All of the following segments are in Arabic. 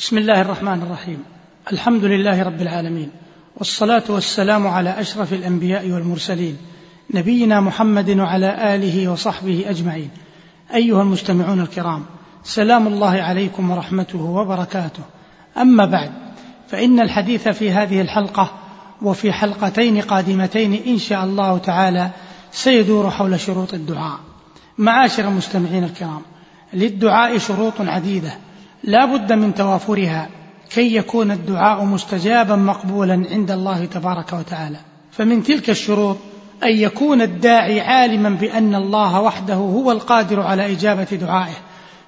بسم الله الرحمن الرحيم. الحمد لله رب العالمين. والصلاة والسلام على أشرف الأنبياء والمرسلين نبينا محمد وعلى آله وصحبه أجمعين. أيها المستمعون الكرام سلام الله عليكم ورحمته وبركاته. أما بعد فإن الحديث في هذه الحلقة وفي حلقتين قادمتين إن شاء الله تعالى سيدور حول شروط الدعاء. معاشر المستمعين الكرام للدعاء شروط عديدة. لا بد من توافرها كي يكون الدعاء مستجابا مقبولا عند الله تبارك وتعالى. فمن تلك الشروط أن يكون الداعي عالما بأن الله وحده هو القادر على إجابة دعائه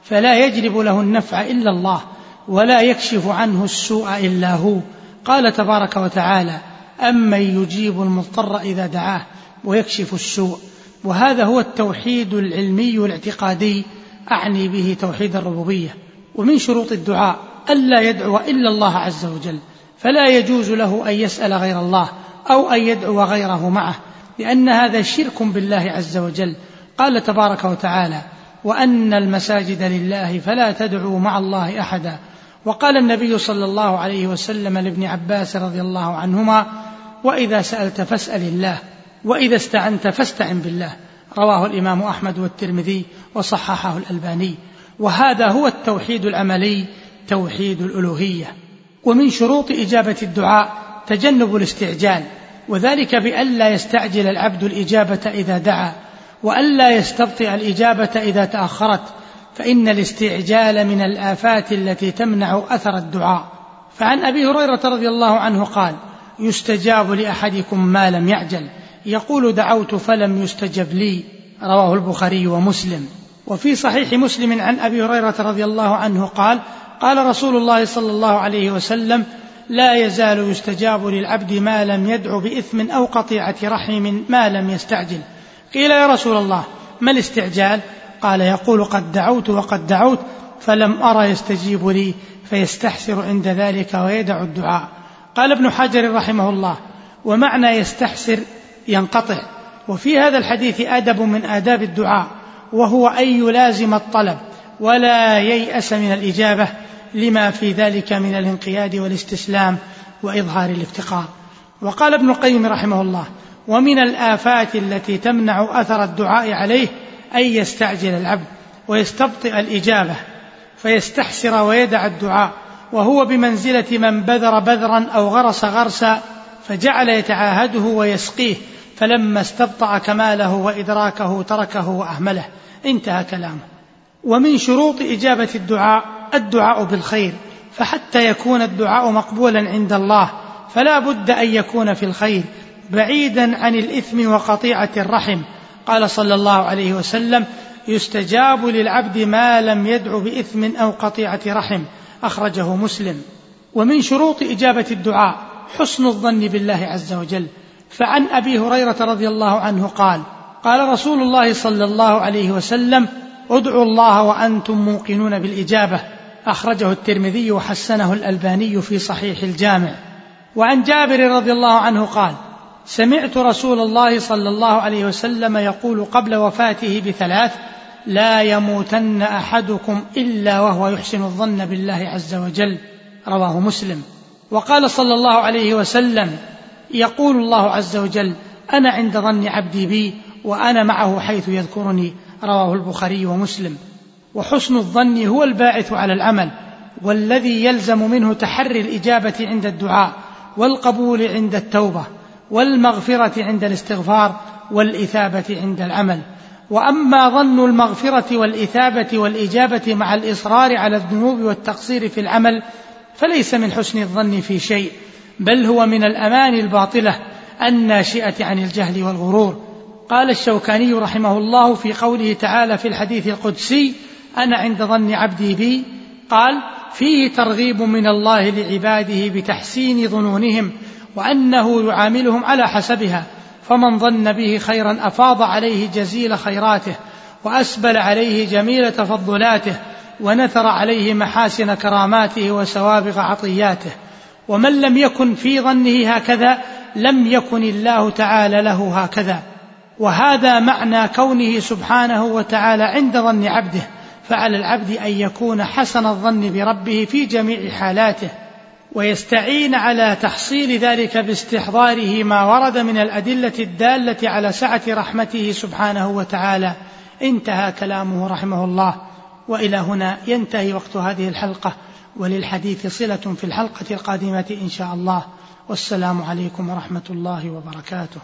فلا يجلب له النفع إلا الله ولا يكشف عنه السوء إلا هو. قال تبارك وتعالى امن يجيب المضطر إذا دعاه ويكشف السوء. وهذا هو التوحيد العلمي الاعتقادي أعني به توحيد الربوبية. ومن شروط الدعاء ألا يدعو إلا الله عز وجل فلا يجوز له أن يسأل غير الله أو أن يدعو غيره معه لأن هذا شرك بالله عز وجل. قال تبارك وتعالى وأن المساجد لله فلا تدعوا مع الله أحدا. وقال النبي صلى الله عليه وسلم لابن عباس رضي الله عنهما وإذا سألت فاسأل الله وإذا استعنت فاستعن بالله. رواه الإمام أحمد والترمذي وصححه الألباني. وهذا هو التوحيد العملي توحيد الألوهية. ومن شروط إجابة الدعاء تجنب الاستعجال وذلك بألا يستعجل العبد الإجابة إذا دعا وألا يستبطئ الإجابة إذا تأخرت فإن الاستعجال من الآفات التي تمنع أثر الدعاء. فعن أبي هريرة رضي الله عنه قال يستجاب لأحدكم ما لم يعجل يقول دعوت فلم يستجب لي رواه البخاري ومسلم. وفي صحيح مسلم عن أبي هريرة رضي الله عنه قال قال رسول الله صلى الله عليه وسلم لا يزال يستجاب للعبد ما لم يدع بإثم أو قطيعة رحم ما لم يستعجل. قيل يا رسول الله ما الاستعجال؟ قال يقول قد دعوت وقد دعوت فلم ارى يستجيب لي فيستحسر عند ذلك ويدع الدعاء. قال ابن حجر رحمه الله ومعنى يستحسر ينقطع. وفي هذا الحديث أدب من آداب الدعاء. وهو أن يلازم الطلب ولا ييأس من الإجابة لما في ذلك من الانقياد والاستسلام وإظهار الافتقار. وقال ابن القيم رحمه الله ومن الآفات التي تمنع أثر الدعاء عليه أن يستعجل العبد ويستبطئ الإجابة فيستحسر ويدع الدعاء وهو بمنزلة من بذر بذرا أو غرس غرسا فجعل يتعاهده ويسقيه فلما استبطأ كماله وإدراكه تركه وأهمله. انتهى كلامه. ومن شروط إجابة الدعاء الدعاء بالخير. فحتى يكون الدعاء مقبولا عند الله فلا بد أن يكون في الخير بعيدا عن الإثم وقطيعة الرحم. قال صلى الله عليه وسلم يستجاب للعبد ما لم يدع بإثم أو قطيعة رحم. أخرجه مسلم. ومن شروط إجابة الدعاء حسن الظن بالله عز وجل. فعن أبي هريرة رضي الله عنه قال قال رسول الله صلى الله عليه وسلم ادعوا الله وأنتم موقنون بالإجابة. أخرجه الترمذي وحسنه الألباني في صحيح الجامع. وعن جابر رضي الله عنه قال سمعت رسول الله صلى الله عليه وسلم يقول قبل وفاته بثلاث لا يموتن أحدكم إلا وهو يحسن الظن بالله عز وجل. رواه مسلم. وقال صلى الله عليه وسلم يقول الله عز وجل أنا عند ظن عبدي بي وأنا معه حيث يذكرني رواه البخاري ومسلم. وحسن الظن هو الباعث على العمل والذي يلزم منه تحري الإجابة عند الدعاء والقبول عند التوبة والمغفرة عند الاستغفار والإثابة عند العمل. وأما ظن المغفرة والإثابة والإجابة مع الإصرار على الذنوب والتقصير في العمل فليس من حسن الظن في شيء. بل هو من الأمان الباطلة الناشئة عن الجهل والغرور. قال الشوكاني رحمه الله في قوله تعالى في الحديث القدسي أنا عند ظن عبدي بي. قال فيه ترغيب من الله لعباده بتحسين ظنونهم وأنه يعاملهم على حسبها فمن ظن به خيرا أفاض عليه جزيل خيراته وأسبل عليه جميل تفضلاته ونثر عليه محاسن كراماته وسوابغ عطياته. ومن لم يكن في ظنه هكذا لم يكن الله تعالى له هكذا. وهذا معنى كونه سبحانه وتعالى عند ظن عبده فعلى العبد أن يكون حسن الظن بربه في جميع حالاته. ويستعين على تحصيل ذلك باستحضاره ما ورد من الأدلة الدالة على سعة رحمته سبحانه وتعالى. انتهى كلامه رحمه الله. وإلى هنا ينتهي وقت هذه الحلقة. وللحديث صلة في الحلقة القادمة إن شاء الله. والسلام عليكم ورحمة الله وبركاته.